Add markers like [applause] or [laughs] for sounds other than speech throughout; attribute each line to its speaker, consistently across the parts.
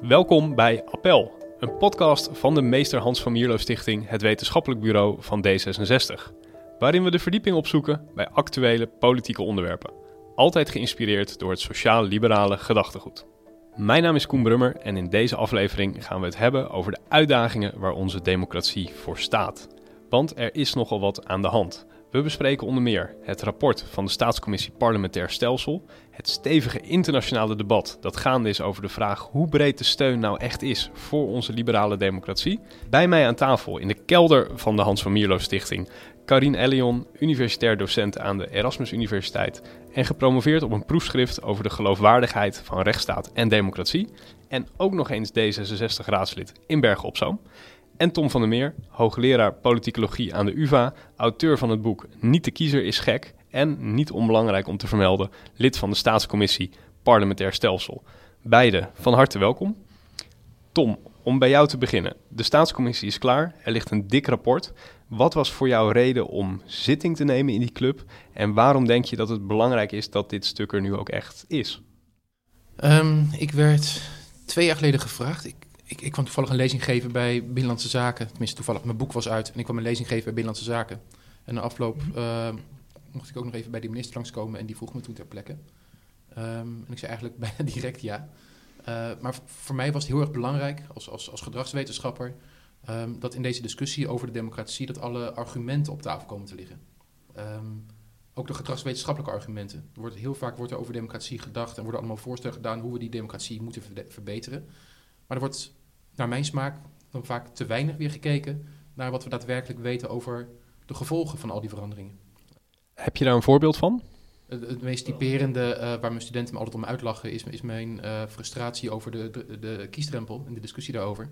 Speaker 1: Welkom bij Appel, een podcast van de Meester Hans van Mierlo Stichting, het wetenschappelijk bureau van D66. Waarin we de verdieping opzoeken bij actuele politieke onderwerpen. Altijd geïnspireerd door het sociaal-liberale gedachtegoed. Mijn naam is Koen Brummer en in deze aflevering gaan we het hebben over de uitdagingen waar onze democratie voor staat. Want er is nogal wat aan de hand. We bespreken onder meer het rapport van de Staatscommissie Parlementair Stelsel, het stevige internationale debat dat gaande is over de vraag hoe breed de steun nou echt is voor onze liberale democratie. Bij mij aan tafel in de kelder van de Hans van Mierlo Stichting, Karin Ellion, universitair docent aan de Erasmus Universiteit en gepromoveerd op een proefschrift over de geloofwaardigheid van rechtsstaat en democratie. En ook nog eens D66-raadslid in Bergen op Zoom. En Tom van der Meer, hoogleraar politicologie aan de UvA, auteur van het boek Niet de kiezer is gek en, niet onbelangrijk om te vermelden, lid van de staatscommissie Parlementair Stelsel. Beide van harte welkom. Tom, om bij jou te beginnen. De staatscommissie is klaar, er ligt een dik rapport. Wat was voor jou reden om zitting te nemen in die club en waarom denk je dat het belangrijk is dat dit stuk er nu ook echt is?
Speaker 2: Um, ik werd twee jaar geleden gevraagd. Ik ik, ik kwam toevallig een lezing geven bij Binnenlandse Zaken. Tenminste, toevallig, mijn boek was uit en ik kwam een lezing geven bij Binnenlandse Zaken. En na afloop uh, mocht ik ook nog even bij de minister langskomen en die vroeg me toen ter plekke. Um, en ik zei eigenlijk [laughs] bijna direct ja. Uh, maar voor mij was het heel erg belangrijk als, als, als gedragswetenschapper um, dat in deze discussie over de democratie dat alle argumenten op tafel komen te liggen. Um, ook de gedragswetenschappelijke argumenten. Er wordt heel vaak wordt er over democratie gedacht en worden allemaal voorstellen gedaan hoe we die democratie moeten verbeteren. Maar er wordt naar mijn smaak dan vaak te weinig weer gekeken naar wat we daadwerkelijk weten over de gevolgen van al die veranderingen.
Speaker 1: Heb je daar een voorbeeld van?
Speaker 2: Het, meest typerende uh, waar mijn studenten me altijd om uitlachen is, is mijn uh, frustratie over de, de, de, kiesdrempel en de discussie daarover.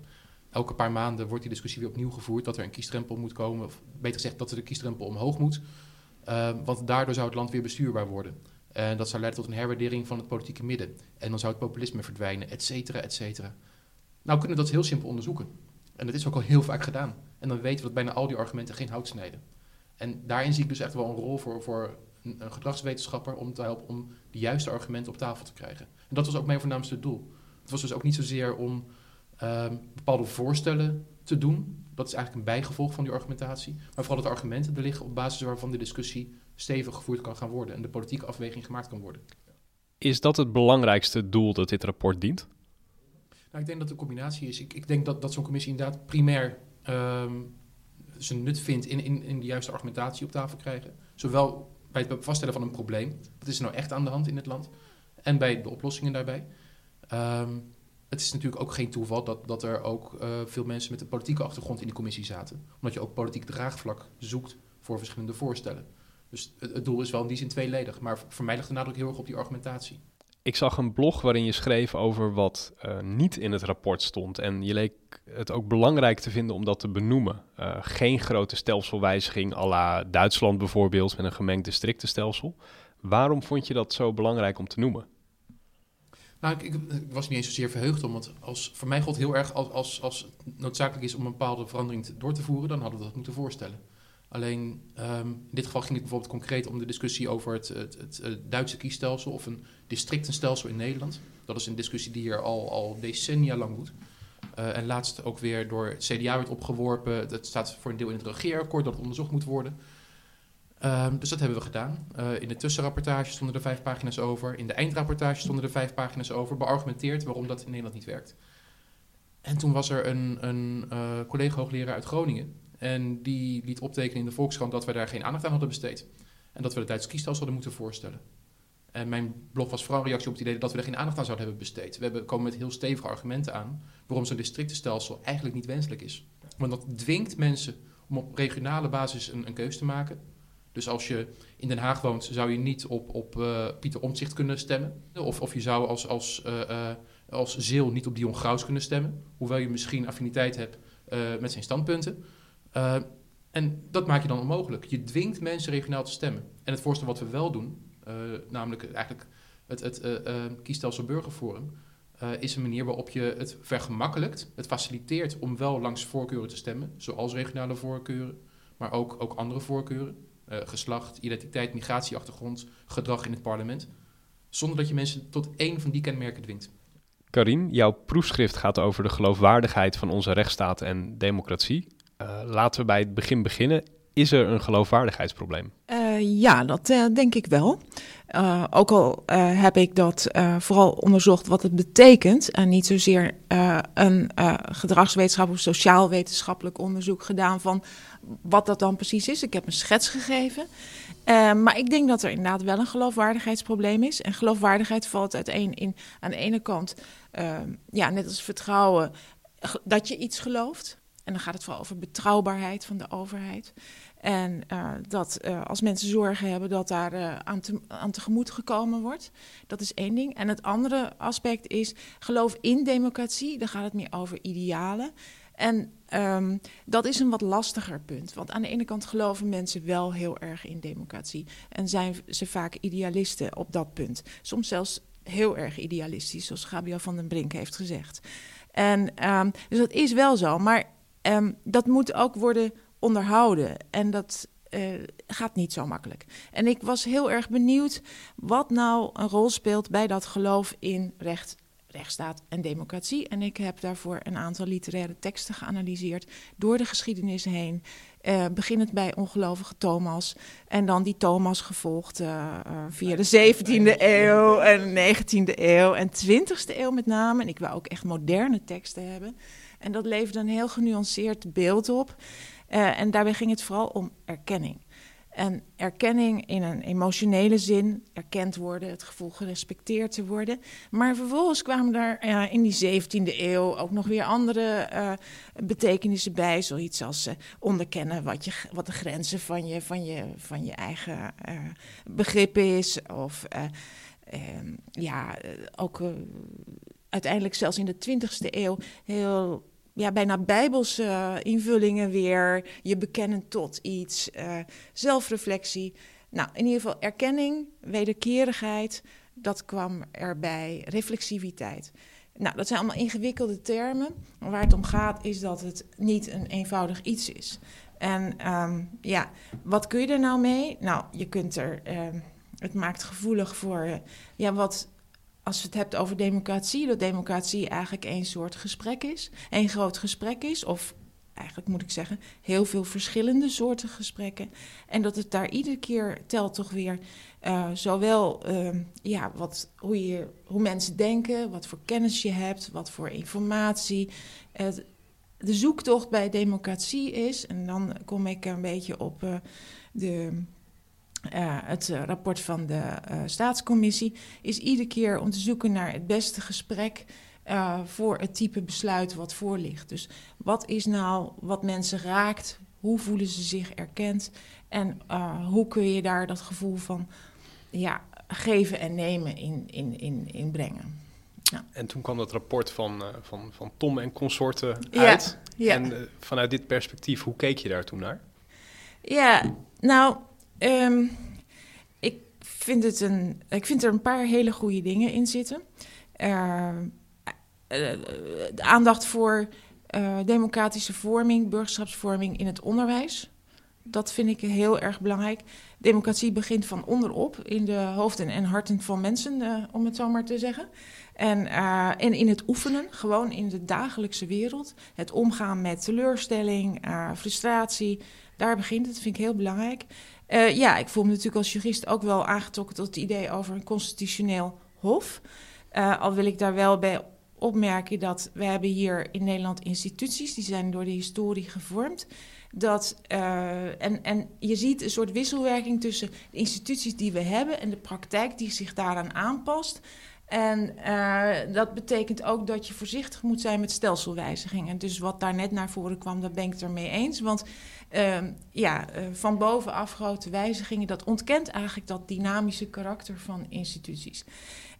Speaker 2: Elke paar maanden wordt die discussie weer opnieuw gevoerd dat er een kiesdrempel moet komen, of beter gezegd dat er de kiesdrempel omhoog moet. Uh, want daardoor zou het land weer bestuurbaar worden. En dat zou leiden tot een herwaardering van het politieke midden. En dan zou het populisme verdwijnen, et cetera, et cetera. Nou kunnen we dat heel simpel onderzoeken. En dat is ook al heel vaak gedaan. En dan weten we dat bijna al die argumenten geen hout snijden. En daarin zie ik dus echt wel een rol voor, voor een, gedragswetenschapper om te helpen om de juiste argumenten op tafel te krijgen. En dat was ook mijn voornaamste doel. Het was dus ook niet zozeer om uh, bepaalde voorstellen te doen. Dat is eigenlijk een bijgevolg van die argumentatie. Maar vooral dat argumenten er liggen op basis waarvan de discussie stevig gevoerd kan gaan worden en de politieke afweging gemaakt kan worden.
Speaker 1: Is dat het belangrijkste doel dat dit rapport dient?
Speaker 2: Nou, ik denk dat een combinatie is. Ik, ik denk dat, dat zo'n commissie inderdaad primair um, zijn nut vindt in, in, in de juiste argumentatie op tafel krijgen. Zowel bij het vaststellen van een probleem, wat is er nou echt aan de hand in het land, en bij de oplossingen daarbij. Um, het is natuurlijk ook geen toeval dat, dat er ook uh, veel mensen met een politieke achtergrond in die commissie zaten. Omdat je ook politiek draagvlak zoekt voor verschillende voorstellen. Dus het, het doel is wel in die zin tweeledig. Maar voor mij ligt de nadruk heel erg op die argumentatie.
Speaker 1: Ik zag een blog waarin je schreef over wat uh, niet in het rapport stond. En je leek het ook belangrijk te vinden om dat te benoemen. Uh, geen grote stelselwijziging à la Duitsland bijvoorbeeld met een gemengd districtenstelsel. Waarom vond je dat zo belangrijk om te noemen?
Speaker 2: Nou, ik, was niet eens zozeer verheugd om, want als, voor mij god heel erg als, als, als het noodzakelijk is om een bepaalde verandering door te voeren, dan hadden we dat moeten voorstellen. Alleen um, in dit geval ging het bijvoorbeeld concreet om de discussie over het, het, het, Duitse kiesstelsel of een districtenstelsel in Nederland. Dat is een discussie die hier al, al decennia lang moet. Uh, en laatst ook weer door het CDA werd opgeworpen. Dat staat voor een deel in het regeerakkoord dat onderzocht moet worden. Um, dus dat hebben we gedaan. Uh, in de tussenrapportage stonden er vijf pagina's over. In de eindrapportage stonden er vijf pagina's over. Beargumenteerd waarom dat in Nederland niet werkt. En toen was er een, een collega-hoogleraar uit Groningen en die liet optekenen in de Volkskrant dat we daar geen aandacht aan hadden besteed. En dat we het Duitse kiesstelsel hadden moeten voorstellen. En mijn blog was vooral een reactie op het idee dat we er geen aandacht aan zouden hebben besteed. We hebben, komen met heel stevige argumenten aan waarom zo'n districtenstelsel eigenlijk niet wenselijk is. Want dat dwingt mensen om op regionale basis een, een keus te maken. Dus als je in Den Haag woont, zou je niet op, op uh, Pieter Omtzigt kunnen stemmen. Of, of je zou als, als, uh, uh, als Zeel niet op Dion Graus kunnen stemmen. Hoewel je misschien affiniteit hebt met zijn standpunten. Uh, en dat maak je dan onmogelijk. Je dwingt mensen regionaal te stemmen. En het voorstel wat we wel doen, uh, namelijk eigenlijk het, het uh, kiesstelsel burgerforum, is een manier waarop je het vergemakkelijkt, het faciliteert om wel langs voorkeuren te stemmen, zoals regionale voorkeuren, maar ook, ook andere voorkeuren, geslacht, identiteit, migratieachtergrond, gedrag in het parlement, zonder dat je mensen tot één van die kenmerken dwingt.
Speaker 1: Karin, jouw proefschrift gaat over de geloofwaardigheid van onze rechtsstaat en democratie. Uh, laten we bij het begin beginnen. Is er een geloofwaardigheidsprobleem?
Speaker 3: Uh, ja, dat uh, denk ik wel. Ook al heb ik dat vooral onderzocht wat het betekent en niet zozeer een gedragswetenschappelijk of sociaal-wetenschappelijk onderzoek gedaan van wat dat dan precies is. Ik heb een schets gegeven. maar ik denk dat er inderdaad wel een geloofwaardigheidsprobleem is. En geloofwaardigheid valt uiteen in aan de ene kant, ja, net als vertrouwen, dat je iets gelooft. En dan gaat het vooral over betrouwbaarheid van de overheid. En uh, dat uh, als mensen zorgen hebben, dat daar uh, aan, te, aan tegemoet gekomen wordt. Dat is één ding. En het andere aspect is geloof in democratie. Dan gaat het meer over idealen. En um, dat is een wat lastiger punt. Want aan de ene kant geloven mensen wel heel erg in democratie. En zijn ze vaak idealisten op dat punt. Soms zelfs heel erg idealistisch, zoals Gabriel van den Brink heeft gezegd. En um, dus dat is wel zo. Maar um, dat moet ook worden onderhouden. En dat uh, gaat niet zo makkelijk. En ik was heel erg benieuwd wat nou een rol speelt bij dat geloof in recht, rechtsstaat en democratie. En ik heb daarvoor een aantal literaire teksten geanalyseerd door de geschiedenis heen. Uh, beginnend bij ongelovige Thomas. En dan die Thomas gevolgd uh, uh, via de 17e [laughs] eeuw en de 19e eeuw en 20e eeuw met name. En ik wou ook echt moderne teksten hebben. En dat leverde een heel genuanceerd beeld op. Uh, en daarbij ging het vooral om erkenning. En erkenning in een emotionele zin, erkend worden, het gevoel gerespecteerd te worden. Maar vervolgens kwamen daar uh, in die 17e eeuw ook nog weer andere uh, betekenissen bij. Zoiets als onderkennen wat, je, wat de grenzen van je, van je, van je eigen begrip is. Of ehm, ja, ook uiteindelijk zelfs in de 20e eeuw heel ja, bijna bijbelse uh, invullingen weer. Je bekennen tot iets, uh, zelfreflectie. Nou, in ieder geval erkenning, wederkerigheid, dat kwam erbij. Reflexiviteit. Nou, dat zijn allemaal ingewikkelde termen. Waar het om gaat is dat het niet een eenvoudig iets is. En um, ja, wat kun je er nou mee? Nou, je kunt er. Uh, het maakt gevoelig voor uh, ja, wat als je het hebt over democratie, dat democratie eigenlijk één soort gesprek is, één groot gesprek is, of eigenlijk moet ik zeggen, heel veel verschillende soorten gesprekken. En dat het daar iedere keer telt toch weer uh, zowel uh, ja, wat, hoe, je, hoe mensen denken, wat voor kennis je hebt, wat voor informatie. De zoektocht bij democratie is, en dan kom ik een beetje op uh, de uh, het uh, rapport van de uh, staatscommissie is iedere keer om te zoeken naar het beste gesprek voor het type besluit wat voor ligt. Dus wat is nou wat mensen raakt? Hoe voelen ze zich erkend? En hoe kun je daar dat gevoel van ja, geven en nemen in, in, in, in brengen?
Speaker 1: Ja. En toen kwam dat rapport van, van, van Tom en consorten uit. Ja, ja. En vanuit dit perspectief, hoe keek je daar toen naar?
Speaker 3: Ja, nou, Um, ik, vind het een, ik vind er een paar hele goede dingen in zitten. Uh, de aandacht voor uh, democratische vorming, burgerschapsvorming in het onderwijs. Dat vind ik heel erg belangrijk. Democratie begint van onderop, in de hoofden en harten van mensen, om het zo maar te zeggen. En, en in het oefenen, gewoon in de dagelijkse wereld. Het omgaan met teleurstelling, frustratie, daar begint het, vind ik heel belangrijk. Uh, ja, ik voel me natuurlijk als jurist ook wel aangetrokken tot het idee over een constitutioneel hof. Uh, al wil ik daar wel bij opmerken dat we hebben hier in Nederland instituties, die zijn door de historie gevormd. Dat, uh, en, en je ziet een soort wisselwerking tussen de instituties die we hebben en de praktijk die zich daaraan aanpast. En uh, dat betekent ook dat je voorzichtig moet zijn met stelselwijzigingen. Dus wat daar net naar voren kwam, daar ben ik het ermee eens. Want uh, ja, uh, van bovenaf grote wijzigingen, dat ontkent eigenlijk dat dynamische karakter van instituties.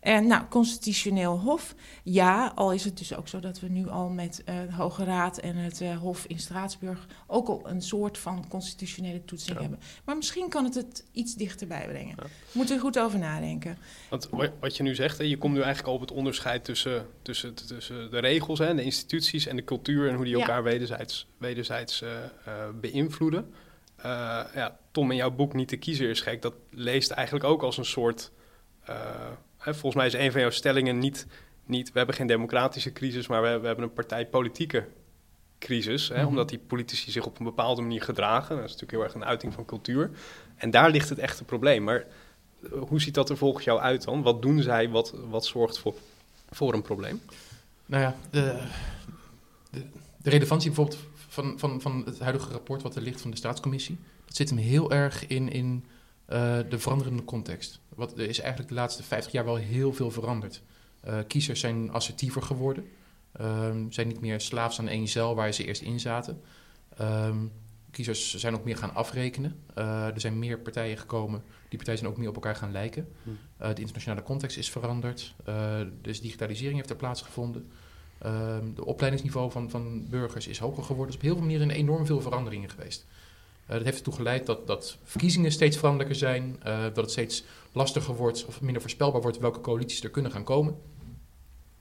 Speaker 3: En nou, constitutioneel hof, ja, al is het dus ook zo dat we nu al met uh, de Hoge Raad en het uh, Hof in Straatsburg ook al een soort van constitutionele toetsing ja. hebben. Maar misschien kan het het iets dichterbij brengen. Ja. Moeten we goed over nadenken.
Speaker 1: Want wat je nu zegt, je komt nu eigenlijk al op het onderscheid tussen, tussen, tussen de regels en de instituties en de cultuur en hoe die elkaar ja. wederzijds, wederzijds uh, beïnvloeden. ja, Tom, in jouw boek Niet de kiezer is gek, dat leest eigenlijk ook als een soort volgens mij is een van jouw stellingen niet, niet, we hebben geen democratische crisis, maar we, we hebben een partijpolitieke crisis. Hè,
Speaker 2: Mhm.
Speaker 1: Omdat die politici zich op een bepaalde manier gedragen. Dat is natuurlijk heel erg een uiting van cultuur. En daar ligt het echte probleem. Maar eh, hoe ziet dat er volgens jou uit dan? Wat doen zij? Wat, wat zorgt voor, voor een probleem?
Speaker 2: Nou ja, de, de, de relevantie bijvoorbeeld van, van, van het huidige rapport wat er ligt van de staatscommissie, dat zit hem heel erg in, in eh, de veranderende context. Wat, er is eigenlijk de laatste 50 jaar wel heel veel veranderd. Eh, kiezers zijn assertiever geworden, Ehm, zijn niet meer slaafs aan één cel waar ze eerst in zaten. Ehm, kiezers zijn ook meer gaan afrekenen. Eh, er zijn meer partijen gekomen. Die partijen zijn ook meer op elkaar gaan lijken.
Speaker 1: Hm.
Speaker 2: Eh, de internationale context is veranderd. Dus digitalisering heeft er plaatsgevonden. Ehm de opleidingsniveau van, van burgers is hoger geworden. Dus op heel veel manieren enorm veel veranderingen geweest. Eh, dat heeft ertoe geleid dat, dat verkiezingen steeds veranderlijker zijn. eh, dat het steeds lastiger wordt of minder voorspelbaar wordt welke coalities er kunnen gaan komen.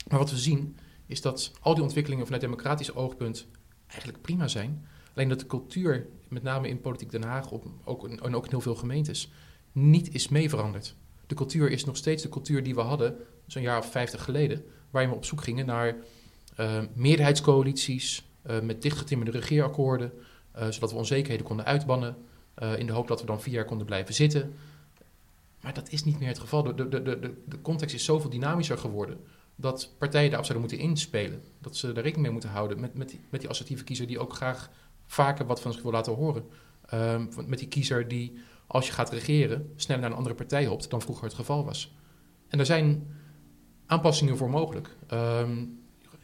Speaker 2: Maar wat we zien is dat al die ontwikkelingen vanuit democratisch oogpunt eigenlijk prima zijn. Alleen dat de cultuur, met name in politiek Den Haag op, ook, en ook in heel veel gemeentes, niet is mee veranderd. De cultuur is nog steeds de cultuur die we hadden zo'n jaar of vijftig geleden, waarin we op zoek gingen naar eh, meerderheidscoalities met dichtgetimmerde regeerakkoorden, zodat we onzekerheden konden uitbannen, eh, in de hoop dat we dan vier jaar konden blijven zitten. Maar dat is niet meer het geval. De, de, de, de, de context is zoveel dynamischer geworden dat partijen daarop zouden moeten inspelen. Dat ze daar rekening mee moeten houden met, met, die, assertieve kiezer die ook graag vaker wat van zich wil laten horen. Ehm, met die kiezer die, als je gaat regeren, sneller naar een andere partij hopt dan vroeger het geval was. En er zijn aanpassingen voor mogelijk. Ehm,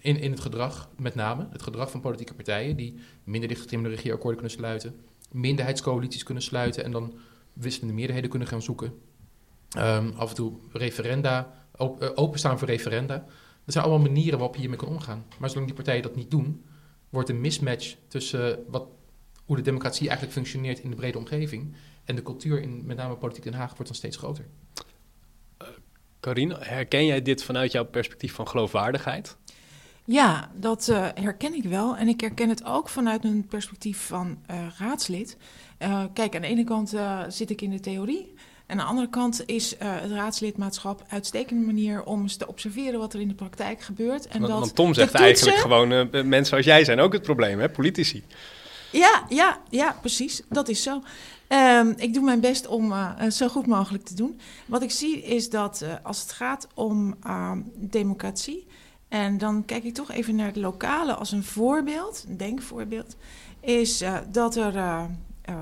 Speaker 2: in, in het gedrag, met name het gedrag van politieke partijen die minder dichtgetimmerde regeerakkoorden kunnen sluiten, minderheidscoalities kunnen sluiten en dan wisselende meerderheden kunnen gaan zoeken. Ehm, af en toe referenda, eh, openstaan voor referenda. Dat zijn allemaal manieren waarop je hiermee kan omgaan. Maar zolang die partijen dat niet doen, wordt een mismatch tussen wat, hoe de democratie eigenlijk functioneert in de brede omgeving en de cultuur in met name politiek Den Haag wordt dan steeds groter.
Speaker 1: Carine, herken jij dit vanuit jouw perspectief van geloofwaardigheid?
Speaker 3: Ja, dat eh, herken ik wel. En ik herken het ook vanuit een perspectief van eh, raadslid. Eh, kijk, aan de ene kant zit ik in de theorie. En aan de andere kant is het raadslidmaatschap een uitstekende manier om eens te observeren wat er in de praktijk gebeurt. En
Speaker 1: Want,
Speaker 3: dat
Speaker 1: want Tom zegt eigenlijk gewoon, mensen als jij zijn ook het probleem, hè? politici.
Speaker 3: Ja, ja, ja, precies. Dat is zo. Ehm, ik doe mijn best om het zo goed mogelijk te doen. Wat ik zie is dat als het gaat om ehm, democratie, en dan kijk ik toch even naar het lokale als een voorbeeld, een denkvoorbeeld, is eh, dat er, eh, eh,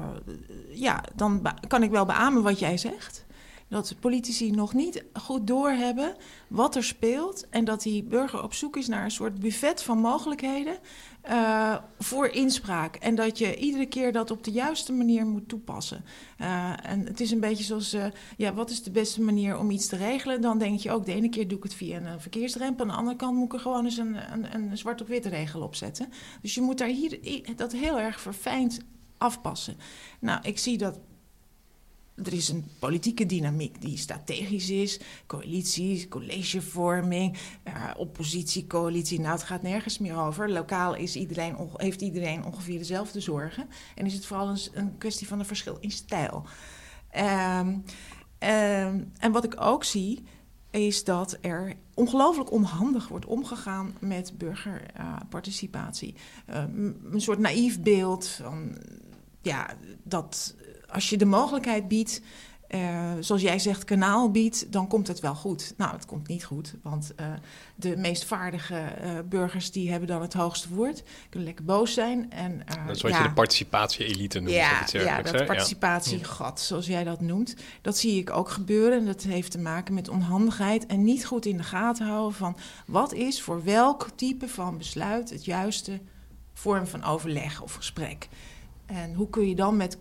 Speaker 3: ja, dan kan ik wel beamen wat jij zegt. Dat politici nog niet goed doorhebben wat er speelt. En dat die burger op zoek is naar een soort buffet van mogelijkheden eh, voor inspraak. En dat je iedere keer dat op de juiste manier moet toepassen. Eh, en het is een beetje zoals, eh, ja, wat is de beste manier om iets te regelen? Dan denk je ook, de ene keer doe ik het via een verkeersdrempel. Aan de andere kant moet ik er gewoon eens een, een, een zwart op wit regel op zetten. Dus je moet daar hier dat heel erg verfijnd afpassen. Nou, ik zie dat er is een politieke dynamiek die strategisch is. Coalities, collegevorming, eh, oppositiecoalitie. Nou, het gaat nergens meer over. Lokaal is iedereen, heeft iedereen ongeveer dezelfde zorgen. En is het vooral een, kwestie van een verschil in stijl. Ehm, ehm, en wat ik ook zie, is dat er ongelooflijk onhandig wordt omgegaan met burgerparticipatie. Ehm, een soort naïef beeld van, ja, dat als je de mogelijkheid biedt, eh, zoals jij zegt, kanaal biedt, dan komt het wel goed. Nou, het komt niet goed, want eh, de meest vaardige eh, burgers die hebben dan het hoogste woord, kunnen lekker boos zijn. En,
Speaker 1: Dat is wat
Speaker 3: ja,
Speaker 1: je de participatie-elite noemt.
Speaker 3: ja,
Speaker 1: iets
Speaker 3: ja, dat participatiegat, zoals jij dat noemt, dat zie ik ook gebeuren. En dat heeft te maken met onhandigheid en niet goed in de gaten houden van wat is voor welk type van besluit het juiste vorm van overleg of gesprek. En hoe kun je dan met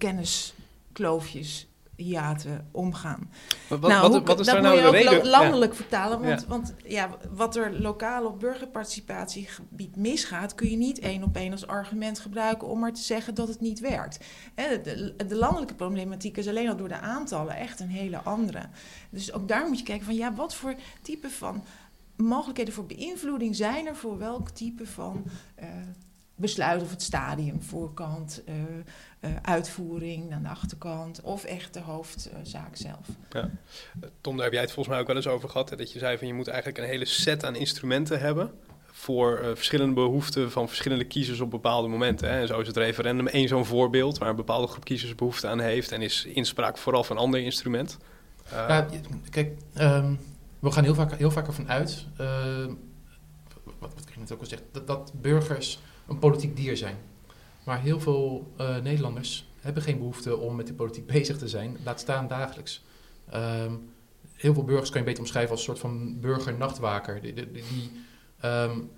Speaker 3: kenniskloofjes, hiaten omgaan?
Speaker 1: Maar Wat,
Speaker 3: nou,
Speaker 1: wat,
Speaker 3: hoe-
Speaker 1: wat is
Speaker 3: dat
Speaker 1: daar
Speaker 3: moet
Speaker 1: nou
Speaker 3: je
Speaker 1: de
Speaker 3: ook
Speaker 1: reden?
Speaker 3: lo-
Speaker 1: Ja.
Speaker 3: landelijk vertalen. Want,
Speaker 1: Ja.
Speaker 3: want ja, wat er lokaal op burgerparticipatiegebied misgaat, kun je niet één op één als argument gebruiken om maar te zeggen dat het niet werkt. Hè, De, de landelijke problematiek is alleen al door de aantallen echt een hele andere. Dus ook daar moet je kijken van ja, wat voor type van mogelijkheden voor beïnvloeding zijn er voor welk type van eh, besluit of het stadium, voorkant, uh, uh, uitvoering aan de achterkant of echt de hoofdzaak zelf. Ja.
Speaker 1: Tom, daar heb jij het volgens mij ook wel eens over gehad. Hè, dat je zei van je moet eigenlijk een hele set aan instrumenten hebben voor uh, verschillende behoeften van verschillende kiezers op bepaalde momenten. Hè. En zo is het referendum één zo'n voorbeeld waar een bepaalde groep kiezers behoefte aan heeft en is inspraak vooral van een ander instrument.
Speaker 2: ja, kijk, um, we gaan heel vaak, heel vaak ervan uit, uh, wat, wat ik net ook al zeg, dat, dat, burgers een politiek dier zijn. Maar heel veel uh, Nederlanders hebben geen behoefte om met de politiek [laughs] bezig te zijn, laat staan dagelijks. Um, heel veel burgers kan je beter omschrijven als een soort van burger-nachtwaker. Die, die, die um,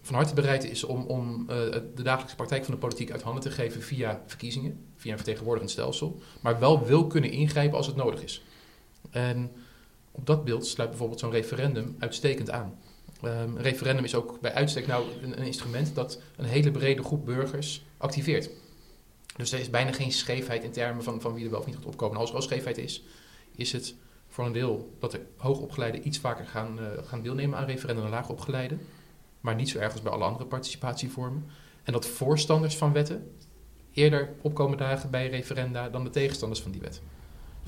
Speaker 2: van harte bereid is om, om uh, de dagelijkse praktijk van de politiek uit handen te geven via verkiezingen, via een vertegenwoordigend stelsel, maar wel wil kunnen ingrijpen als het nodig is. En op dat beeld sluit bijvoorbeeld zo'n referendum uitstekend aan. Um, een referendum is ook bij uitstek nou een, instrument dat een hele brede groep burgers activeert. Dus er is bijna geen scheefheid in termen van, van wie er wel of niet gaat opkomen. als er al scheefheid is, is het voor een deel dat de hoogopgeleiden iets vaker gaan, uh, gaan deelnemen aan referenda dan laagopgeleiden. Maar niet zo erg als bij alle andere participatievormen. En dat voorstanders van wetten eerder opkomen dagen bij referenda dan de tegenstanders van die wet.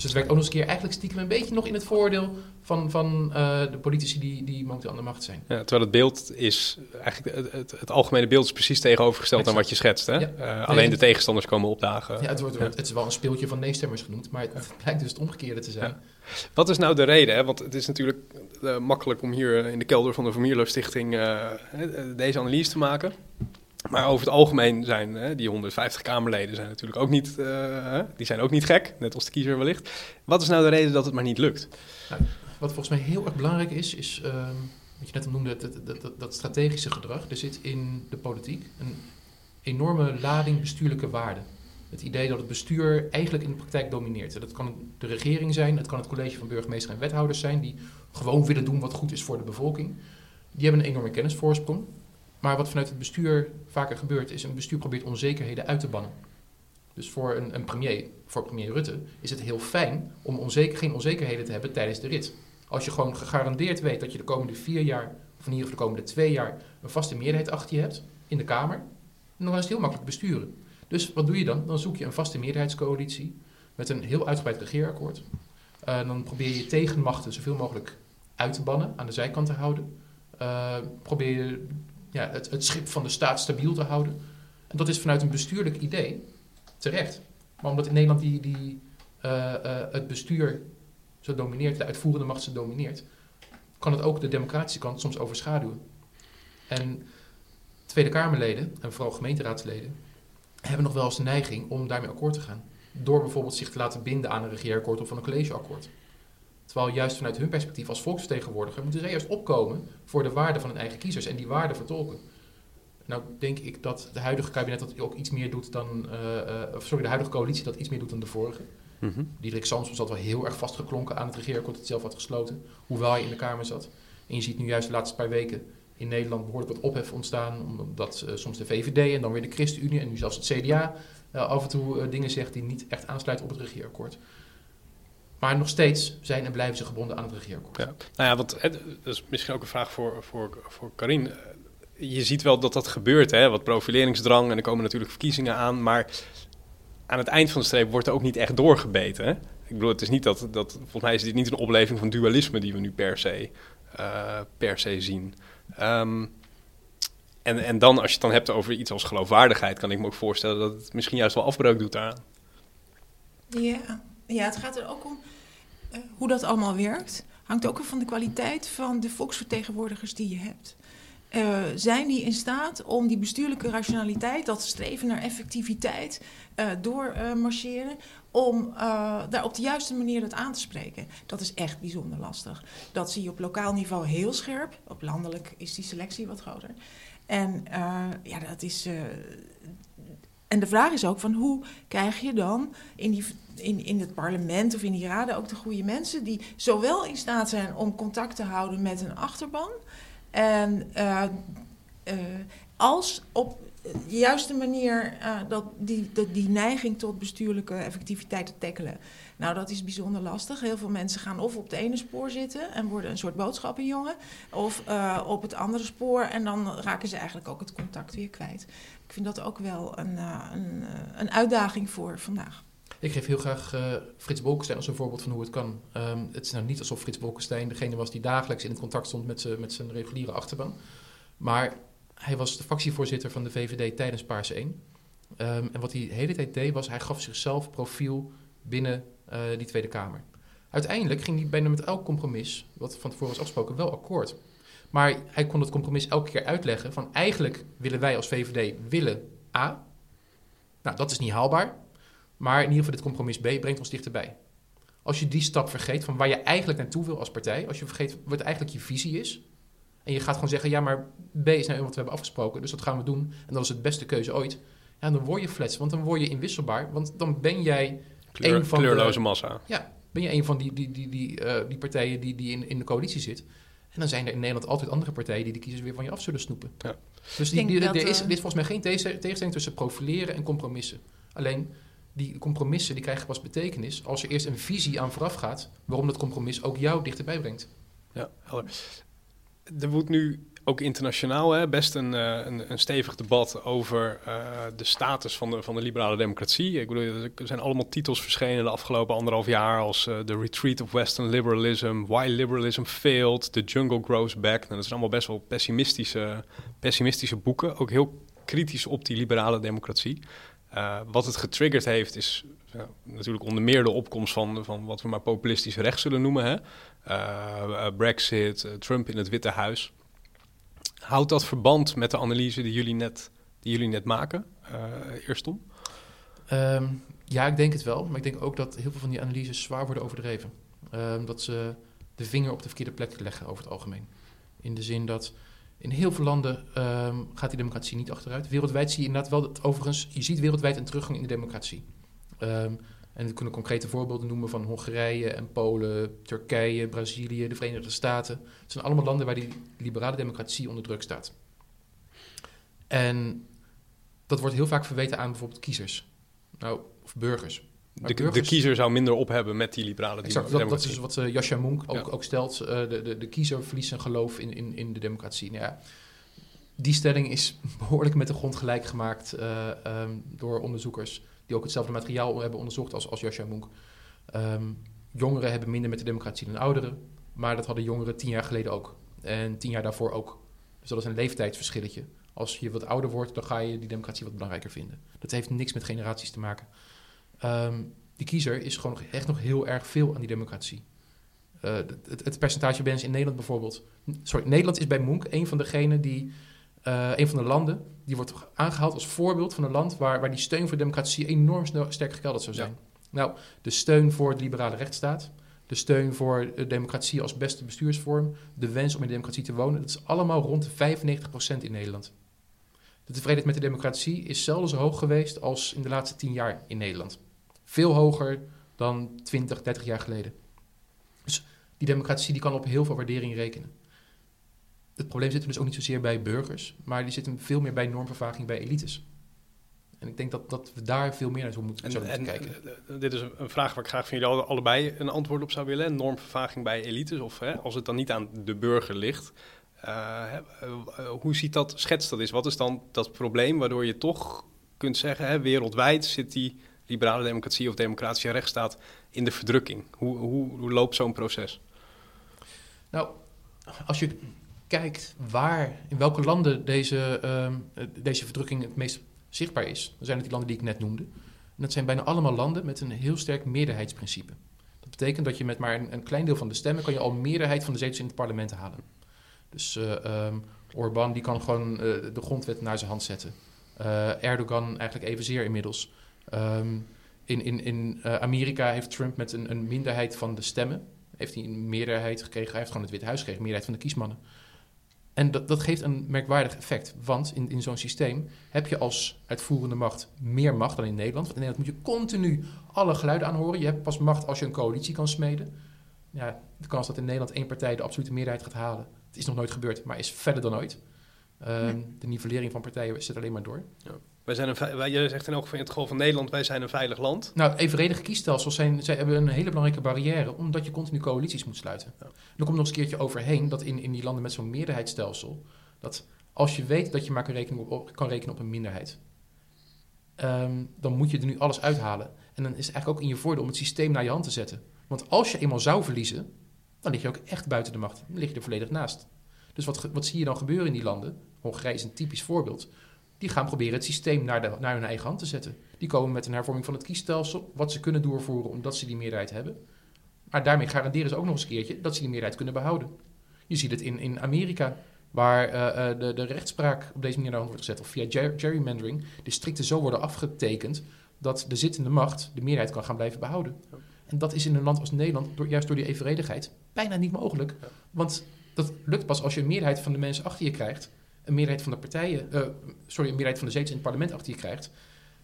Speaker 2: Dus het werkt ook nog eens een keer eigenlijk stiekem een beetje nog in het voordeel van, van uh, de politici die, die momenteel aan de macht zijn.
Speaker 1: Ja, terwijl het beeld is, eigenlijk het, het, het algemene beeld is precies tegenovergesteld aan wat je schetst. Hè? Ja. Uh, alleen de tegenstanders komen opdagen.
Speaker 2: Ja, het, wordt, ja. het is wel een speeltje van nee-stemmers genoemd, maar het blijkt dus het omgekeerde te zijn.
Speaker 1: Wat is nou de reden? Hè? Want het is natuurlijk uh, makkelijk om hier in de kelder van de Vermierlo Stichting deze analyse te maken. Maar over het algemeen zijn hè, die 150 Kamerleden zijn natuurlijk ook niet, uh, die zijn ook niet gek, net als de kiezer wellicht. Wat is nou de reden dat het maar niet lukt?
Speaker 2: Nou, wat volgens mij heel erg belangrijk is, is uh, wat je net al noemde, dat, dat, dat, dat, strategische gedrag. Er zit in de politiek een enorme lading bestuurlijke waarden. Het idee dat het bestuur eigenlijk in de praktijk domineert. Dat kan de regering zijn, het kan het college van burgemeester en wethouders zijn, die gewoon willen doen wat goed is voor de bevolking. Die hebben een enorme kennisvoorsprong. Maar wat vanuit het bestuur vaker gebeurt, is een bestuur probeert onzekerheden uit te bannen. Dus voor een, een premier, voor premier Rutte, is het heel fijn om onzeker, geen onzekerheden te hebben tijdens de rit. Als je gewoon gegarandeerd weet dat je de komende vier jaar, of in ieder geval de komende twee jaar, een vaste meerderheid achter je hebt in de Kamer, dan is het heel makkelijk besturen. Dus wat doe je dan? Dan zoek je een vaste meerderheidscoalitie met een heel uitgebreid regeerakkoord. Uh, dan probeer je tegenmachten zoveel mogelijk uit te bannen, aan de zijkant te houden. Uh, probeer je ja, het, het schip van de staat stabiel te houden. En dat is vanuit een bestuurlijk idee terecht. Maar omdat in Nederland die, die, uh, uh, het bestuur zo domineert, de uitvoerende macht zo domineert, kan het ook de democratische kant soms overschaduwen. En Tweede Kamerleden, en vooral gemeenteraadsleden, hebben nog wel eens de neiging om daarmee akkoord te gaan. Door bijvoorbeeld zich te laten binden aan een regeerakkoord of aan een collegeakkoord. Terwijl juist vanuit hun perspectief als volksvertegenwoordiger moeten zij juist opkomen voor de waarden van hun eigen kiezers en die waarden vertolken. Nou denk ik dat de huidige kabinet dat ook iets meer doet dan, uh, uh, sorry, de huidige coalitie dat iets meer doet dan de vorige. Mm -hmm. Diederik Samson zat wel heel erg vastgeklonken aan het regeerakkoord dat zelf had gesloten, hoewel hij in de Kamer zat. En je ziet nu juist de laatste paar weken in Nederland behoorlijk wat ophef ontstaan, omdat uh, soms de VVD en dan weer de ChristenUnie en nu zelfs het CDA af en toe dingen zegt die niet echt aansluiten op het regeerakkoord. Maar nog steeds zijn en blijven ze gebonden aan het regeerakkoord.
Speaker 1: Ja. Nou ja, want dat is misschien ook een vraag voor, voor, voor Karin. Je ziet wel dat dat gebeurt, hè? wat profileringsdrang en er komen natuurlijk verkiezingen aan. Maar aan het eind van de streep wordt er ook niet echt doorgebeten. Hè? Ik bedoel, het is niet dat, dat, volgens mij is dit niet een opleving van dualisme die we nu per se, uh, per se zien. Um, en, en dan, als je het dan hebt over iets als geloofwaardigheid, kan ik me ook voorstellen dat het misschien juist wel afbreuk doet daaraan.
Speaker 3: Ja, ja het gaat er ook om uh, hoe dat allemaal werkt. Hangt ook van de kwaliteit van de volksvertegenwoordigers die je hebt. Uh, zijn die in staat om die bestuurlijke rationaliteit, dat streven naar effectiviteit, uh, door uh, marcheren, om daar op de juiste manier het aan te spreken? Dat is echt bijzonder lastig. Dat zie je op lokaal niveau heel scherp. Op landelijk is die selectie wat groter. En ja, dat is. En de vraag is ook van hoe krijg je dan in, die, in, in het parlement of in die raden ook de goede mensen die zowel in staat zijn om contact te houden met een achterban. En uh, uh, als op de juiste manier uh, dat die, dat die neiging tot bestuurlijke effectiviteit te tackelen. Nou, dat is bijzonder lastig. Heel veel mensen gaan of op het ene spoor zitten en worden een soort boodschappenjongen, of uh, op het andere spoor en dan raken ze eigenlijk ook het contact weer kwijt. Ik vind dat ook wel een, uh, een, een uitdaging voor vandaag.
Speaker 2: Ik geef heel graag Frits Bolkestein als een voorbeeld van hoe het kan. Um, het is nou niet alsof Frits Bolkestein degene was die dagelijks in contact stond met, met zijn reguliere achterban. Maar hij was de fractievoorzitter van de VVD tijdens Paars 1. Um, en wat hij de hele tijd deed was, hij gaf zichzelf profiel binnen uh, die Tweede Kamer. Uiteindelijk ging hij bijna met elk compromis, wat van tevoren was afgesproken, wel akkoord. Maar hij kon het compromis elke keer uitleggen van eigenlijk willen wij als VVD willen A. Nou, dat is niet haalbaar. Maar in ieder geval dit compromis B brengt ons dichterbij. Als je die stap vergeet van waar je eigenlijk naartoe wil als partij, als je vergeet wat eigenlijk je visie is, en je gaat gewoon zeggen, ja, maar B is nou wat we hebben afgesproken, dus dat gaan we doen. En dat is het beste keuze ooit. Ja, dan word je flats, want dan word je inwisselbaar. Want dan ben jij
Speaker 1: Kleur, een van kleurloze de, massa.
Speaker 2: Ja, ben je een van die, die, die, die, uh, die partijen die, die in, in de coalitie zit. En dan zijn er in Nederland altijd andere partijen die de kiezers weer van je af zullen snoepen. Ja. Dus die, die, er, is, er is volgens mij geen tegenstelling tussen profileren en compromissen. Alleen die compromissen die krijgen pas betekenis als er eerst een visie aan vooraf gaat waarom dat compromis ook jou dichterbij brengt.
Speaker 1: Ja, helder er wordt nu ook internationaal hè, best een, uh, een, stevig debat over uh, de status van de, van de liberale democratie. Ik bedoel, er zijn allemaal titels verschenen de afgelopen anderhalf jaar als The Retreat of Western Liberalism, Why Liberalism Failed, The Jungle Grows Back. Nou, dat zijn allemaal best wel pessimistische, pessimistische boeken, ook heel kritisch op die liberale democratie. Wat het getriggerd heeft is natuurlijk onder meer de opkomst van, van wat we maar populistisch rechts zullen noemen. Hè? Uh, Brexit, uh, Trump in het Witte Huis. Houdt dat verband met de analyse die jullie net, die jullie net maken, eerst om?
Speaker 2: Um, ja, ik denk het wel. Maar ik denk ook dat heel veel van die analyses zwaar worden overdreven. Um, dat ze de vinger op de verkeerde plek leggen over het algemeen. In de zin dat in heel veel landen um, gaat die democratie niet achteruit. Wereldwijd zie je inderdaad wel dat overigens, je ziet wereldwijd een teruggang in de democratie. Um, en we kunnen concrete voorbeelden noemen van Hongarije en Polen, Turkije, Brazilië, de Verenigde Staten. Het zijn allemaal landen waar die liberale democratie onder druk staat. En dat wordt heel vaak verweten aan bijvoorbeeld kiezers. Nou, of burgers.
Speaker 1: De, de, kiezer zou minder op hebben met die liberale
Speaker 2: exact, democratie. Dat, dat is wat uh, Jascha Monk ook, ook stelt. Uh, de, de, de kiezer verliest zijn geloof in, in, in de democratie. Nou ja, die stelling is [laughs] behoorlijk met de grond gelijk gemaakt uh, um, door onderzoekers die ook hetzelfde materiaal hebben onderzocht als, als Jascha Monk. Um, jongeren hebben minder met de democratie dan ouderen, maar dat hadden jongeren tien jaar geleden ook. En tien jaar daarvoor ook. Dus dat is een leeftijdsverschilletje. Als je wat ouder wordt, dan ga je die democratie wat belangrijker vinden. Dat heeft niks met generaties te maken. Um, die kiezer is gewoon echt nog heel erg veel aan die democratie. Uh, het, het, percentage mensen in Nederland bijvoorbeeld. Sorry, Nederland is bij Monk een van degenen die uh, een van de landen, die wordt aangehaald als voorbeeld van een land waar, waar die steun voor democratie enorm sterk gekelderd zou zijn. Nou, de steun voor de liberale rechtsstaat, de steun voor de democratie als beste bestuursvorm, de wens om in de democratie te wonen, dat is allemaal rond de 95% in Nederland. De tevredenheid met de democratie is zelden zo hoog geweest als in de laatste 10 jaar in Nederland. Veel hoger dan 20, 30 jaar geleden. Dus die democratie die kan op heel veel waardering rekenen het probleem zit dus ook niet zozeer bij burgers, maar die zit hem veel meer bij normvervaging bij elites. En ik denk dat, dat we daar veel meer naar zo moeten, en, moeten kijken.
Speaker 1: En, dit is een vraag waar ik graag van jullie allebei een antwoord op zou willen. Normvervaging bij elites, of hè, als het dan niet aan de burger ligt. Uh, hoe ziet dat, schetst dat eens? Wat is dan dat probleem waardoor je toch kunt zeggen, hè, wereldwijd zit die liberale democratie of democratische rechtsstaat in de verdrukking? Hoe, hoe, hoe loopt zo'n proces?
Speaker 2: Nou, als je kijkt waar, in welke landen deze, uh, deze verdrukking het meest zichtbaar is, dan zijn het die landen die ik net noemde. En dat zijn bijna allemaal landen met een heel sterk meerderheidsprincipe. Dat betekent dat je met maar een, een klein deel van de stemmen kan je al meerderheid van de zetels in het parlement halen. Dus uh, Orbán die kan gewoon uh, de grondwet naar zijn hand zetten. Uh, Erdogan eigenlijk evenzeer inmiddels. Um, in in, in Amerika heeft Trump met een, een minderheid van de stemmen, heeft hij een meerderheid gekregen. Hij heeft gewoon het Witte Huis gekregen, meerderheid van de kiesmannen. En dat, dat geeft een merkwaardig effect. Want in, in zo'n systeem heb je als uitvoerende macht meer macht dan in Nederland. Want in Nederland moet je continu alle geluiden aanhoren. Je hebt pas macht als je een coalitie kan smeden. Ja, de kans dat in Nederland één partij de absolute meerderheid gaat halen, het is nog nooit gebeurd, maar is verder dan ooit. Ehm, De nivellering van partijen zit alleen maar door.
Speaker 1: Wij zijn een, wij, jij zegt in elk geval in het geval van Nederland, wij zijn een veilig land.
Speaker 2: Nou, evenredige kiesstelsels zijn, zij hebben een hele belangrijke barrière, omdat je continu coalities moet sluiten.
Speaker 1: Ja.
Speaker 2: Er komt nog eens een keertje overheen dat in, in die landen met zo'n meerderheidsstelsel, dat als je weet dat je maar kan rekenen op, kan rekenen op een minderheid, ehm, dan moet je er nu alles uithalen. En dan is het eigenlijk ook in je voordeel om het systeem naar je hand te zetten. Want als je eenmaal zou verliezen, dan lig je ook echt buiten de macht. Dan lig je er volledig naast. Dus wat, wat zie je dan gebeuren in die landen? Hongarije is een typisch voorbeeld. Die gaan proberen het systeem naar, de, naar hun eigen hand te zetten. Die komen met een hervorming van het kiesstelsel, wat ze kunnen doorvoeren omdat ze die meerderheid hebben. Maar daarmee garanderen ze ook nog eens een keertje dat ze die meerderheid kunnen behouden. Je ziet het in, in Amerika, waar eh, eh, de, de rechtspraak op deze manier naar hand wordt gezet, of via ger- gerrymandering, districten zo worden afgetekend dat de zittende macht de meerderheid kan gaan blijven behouden. En dat is in een land als Nederland, door, juist door die evenredigheid, bijna niet mogelijk. Want dat lukt pas als je een meerderheid van de mensen achter je krijgt, een meerderheid van de partijen, eh, sorry, een meerderheid van de zetels in het parlement achter je krijgt.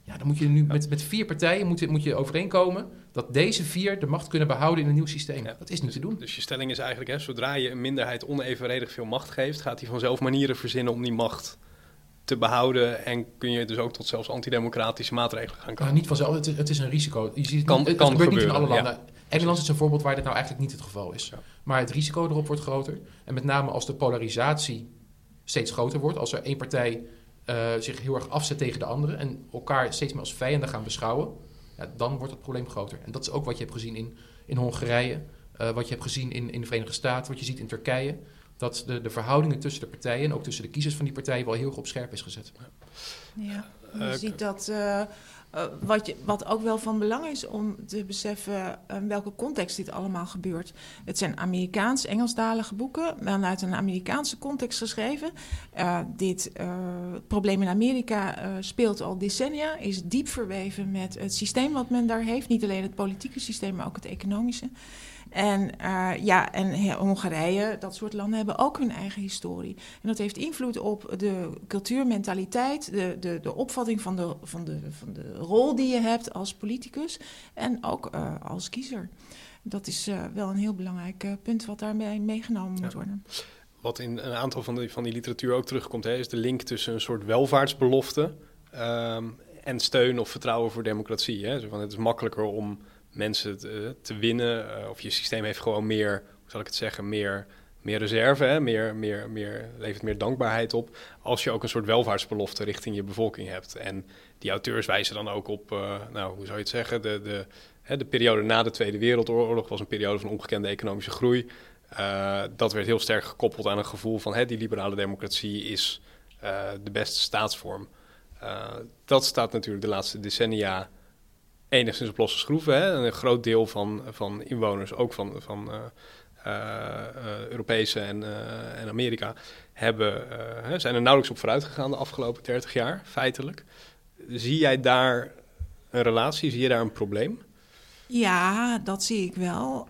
Speaker 2: Ja, dan moet je nu met, met vier partijen moet, je- moet je overeenkomen dat deze vier de macht kunnen behouden in een nieuw systeem.
Speaker 1: Ja.
Speaker 2: Dat is niet te doen.
Speaker 1: Dus je stelling is eigenlijk, hè, zodra je een minderheid onevenredig veel macht geeft, gaat hij vanzelf manieren verzinnen om die macht te behouden. En kun je dus ook tot zelfs antidemocratische maatregelen gaan
Speaker 2: Nou,
Speaker 1: komen.
Speaker 2: niet vanzelf, het is, het is een risico. Je ziet het,
Speaker 1: Kan-
Speaker 2: het,
Speaker 1: kan
Speaker 2: gebeurt niet in alle
Speaker 1: gebeuren,
Speaker 2: landen. Engeland is een voorbeeld waar dit nou eigenlijk niet het geval is.
Speaker 1: Ja.
Speaker 2: Maar het risico erop wordt groter. En met name als de polarisatie steeds groter wordt, als er één partij eh, zich heel erg afzet tegen de andere en elkaar steeds meer als vijanden gaan beschouwen, ja, dan wordt het probleem groter. En dat is ook wat je hebt gezien in, in Hongarije, eh, wat je hebt gezien in, in de Verenigde Staten, wat je ziet in Turkije. Dat de, de verhoudingen tussen de partijen en ook tussen de kiezers van die partijen wel heel erg op scherp is gezet.
Speaker 3: Ja, je
Speaker 1: Eh,
Speaker 3: ziet dat. Eh, wat, wat ook wel van belang is om te beseffen eh, in welke context dit allemaal gebeurt. Het zijn Amerikaans-Engelstalige boeken, vanuit een Amerikaanse context geschreven. Eh, dit probleem in Amerika speelt al decennia, is diep verweven met het systeem wat men daar heeft. Niet alleen het politieke systeem, maar ook het economische. En eh, ja, en Hongarije, dat soort landen hebben ook hun eigen historie. En dat heeft invloed op de cultuurmentaliteit, de, de, de opvatting van de, van, de, van de rol die je hebt als politicus en ook eh, als kiezer. Dat is eh, wel een heel belangrijk punt wat daarbij meegenomen moet worden.
Speaker 1: Wat in een aantal van die, van die literatuur ook terugkomt, hè, is de link tussen een soort welvaartsbelofte ehm, en steun of vertrouwen voor democratie. Hè. Zo van, het is makkelijker om mensen te, te winnen, eh, of je systeem heeft gewoon meer, hoe zal ik het zeggen, meer, meer reserve, hè, meer, meer, meer, levert meer dankbaarheid op, als je ook een soort welvaartsbelofte richting je bevolking hebt. En die auteurs wijzen dan ook op, eh, nou, hoe zou je het zeggen, de, de, hè, de periode na de Tweede Wereldoorlog was een periode van ongekende economische groei. Dat werd heel sterk gekoppeld aan een gevoel van hè, die liberale democratie is de beste staatsvorm. Dat staat natuurlijk de laatste decennia enigszins op losse schroeven. Hè? En een groot deel van, van inwoners, ook van, van uh, Europese en, en Amerika, hebben, zijn er nauwelijks op vooruit gegaan de afgelopen 30 jaar, feitelijk. Zie jij daar een relatie, zie je daar een probleem?
Speaker 3: Ja, dat zie ik wel.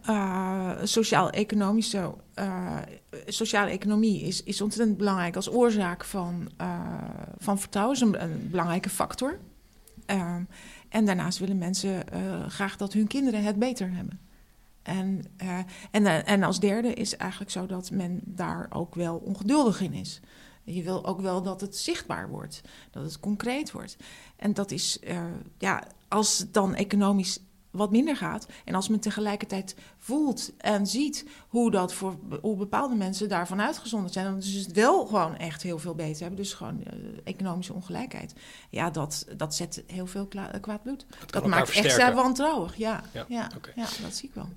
Speaker 3: Sociaal-economische uh, sociale economie is, is ontzettend belangrijk als oorzaak van, van vertrouwen. is een, een belangrijke factor. En daarnaast willen mensen graag dat hun kinderen het beter hebben. En, en, en als derde is eigenlijk zo dat men daar ook wel ongeduldig in is. Je wil ook wel dat het zichtbaar wordt, dat het concreet wordt. En dat is, ja, als dan economisch wat minder gaat. En als men tegelijkertijd voelt en ziet hoe, dat voor, hoe bepaalde mensen daarvan uitgezonderd zijn, dan is het wel gewoon echt heel veel beter hebben. Dus gewoon uh, economische ongelijkheid. Ja, dat, dat zet heel veel kwaad bloed. Dat, dat maakt
Speaker 1: versterken.
Speaker 3: extra wantrouwig. Ja, ja, ja,
Speaker 1: okay.
Speaker 3: ja, dat zie ik wel.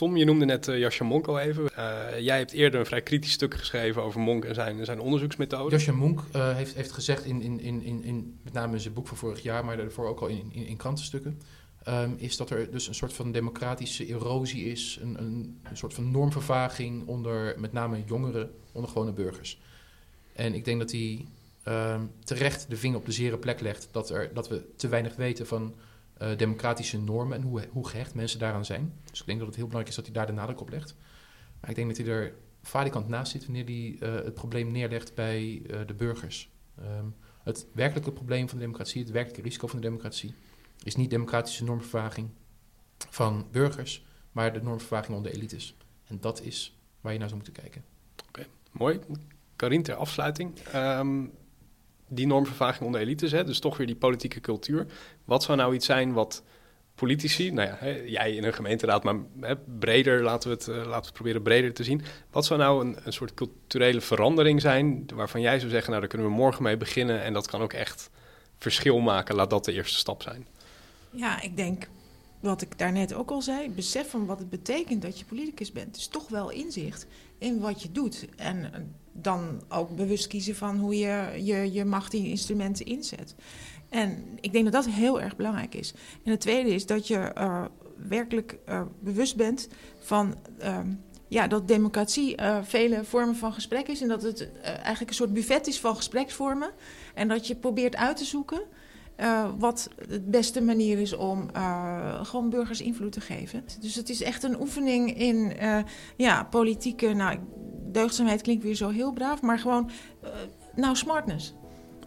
Speaker 1: Tom, je noemde net uh, Jascha Monk al even. Uh, jij hebt eerder een vrij kritisch stuk geschreven over Monk en zijn, zijn onderzoeksmethode.
Speaker 2: Jascha Monk uh, heeft, heeft gezegd, in, in, in, in, in, met name in zijn boek van vorig jaar, maar daarvoor ook al in, in, in krantenstukken, um, is dat er dus een soort van democratische erosie is, een, een, soort van normvervaging onder met name jongeren, onder gewone burgers. En ik denk dat hij um, terecht de vinger op de zere plek legt dat, er, dat we te weinig weten van uh, democratische normen en hoe, hoe gehecht mensen daaraan zijn. Dus ik denk dat het heel belangrijk is dat hij daar de nadruk op legt. Maar ik denk dat hij er falikant naast zit wanneer hij uh, het probleem neerlegt bij uh, de burgers. Um, het werkelijke probleem van de democratie, het werkelijke risico van de democratie, is niet democratische normvervaging van burgers, maar de normvervaging onder elites. En dat is waar je naar zou moeten kijken.
Speaker 1: Oké, mooi. Karin, ter afsluiting. Ehm, die normvervaging onder elites, hè, dus toch weer die politieke cultuur. Wat zou nou iets zijn wat politici, nou ja, hè, jij in een gemeenteraad, maar hè, breder, laten we, het, uh, laten we proberen breder te zien. Wat zou nou een, een soort culturele verandering zijn waarvan jij zou zeggen, nou daar kunnen we morgen mee beginnen en dat kan ook echt verschil maken. Laat dat de eerste stap zijn.
Speaker 3: Ja, ik denk wat ik daarnet ook al zei, besef van wat het betekent dat je politicus bent. Dus toch wel inzicht in wat je doet. En dan ook bewust kiezen van hoe je je, je macht in instrumenten inzet. En ik denk dat dat heel erg belangrijk is. En het tweede is dat je uh, werkelijk uh, bewust bent van uh, ja, dat democratie vele vormen van gesprek is. En dat het eigenlijk een soort buffet is van gespreksvormen. En dat je probeert uit te zoeken wat de beste manier is om gewoon burgers invloed te geven. Dus het is echt een oefening in ja, politieke. Nou, deugdzaamheid klinkt weer zo heel braaf, maar gewoon. nou, smartness.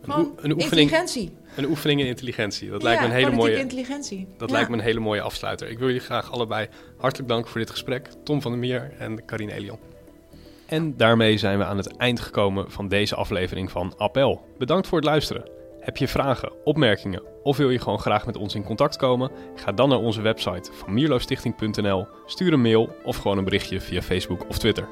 Speaker 3: Gewoon een, een oefening, intelligentie.
Speaker 1: Een oefening in intelligentie. Dat lijkt me een hele mooie.
Speaker 3: intelligentie.
Speaker 1: Dat lijkt me een hele mooie afsluiter. Ik wil jullie graag allebei hartelijk danken voor dit gesprek. Tom van der Meer en Karine Elion. En daarmee zijn we aan het eind gekomen van deze aflevering van Appel. Bedankt voor het luisteren. Heb je vragen, opmerkingen of wil je gewoon graag met ons in contact komen? Ga dan naar onze website van mierloofstichting.nl, stuur een mail of gewoon een berichtje via Facebook of Twitter.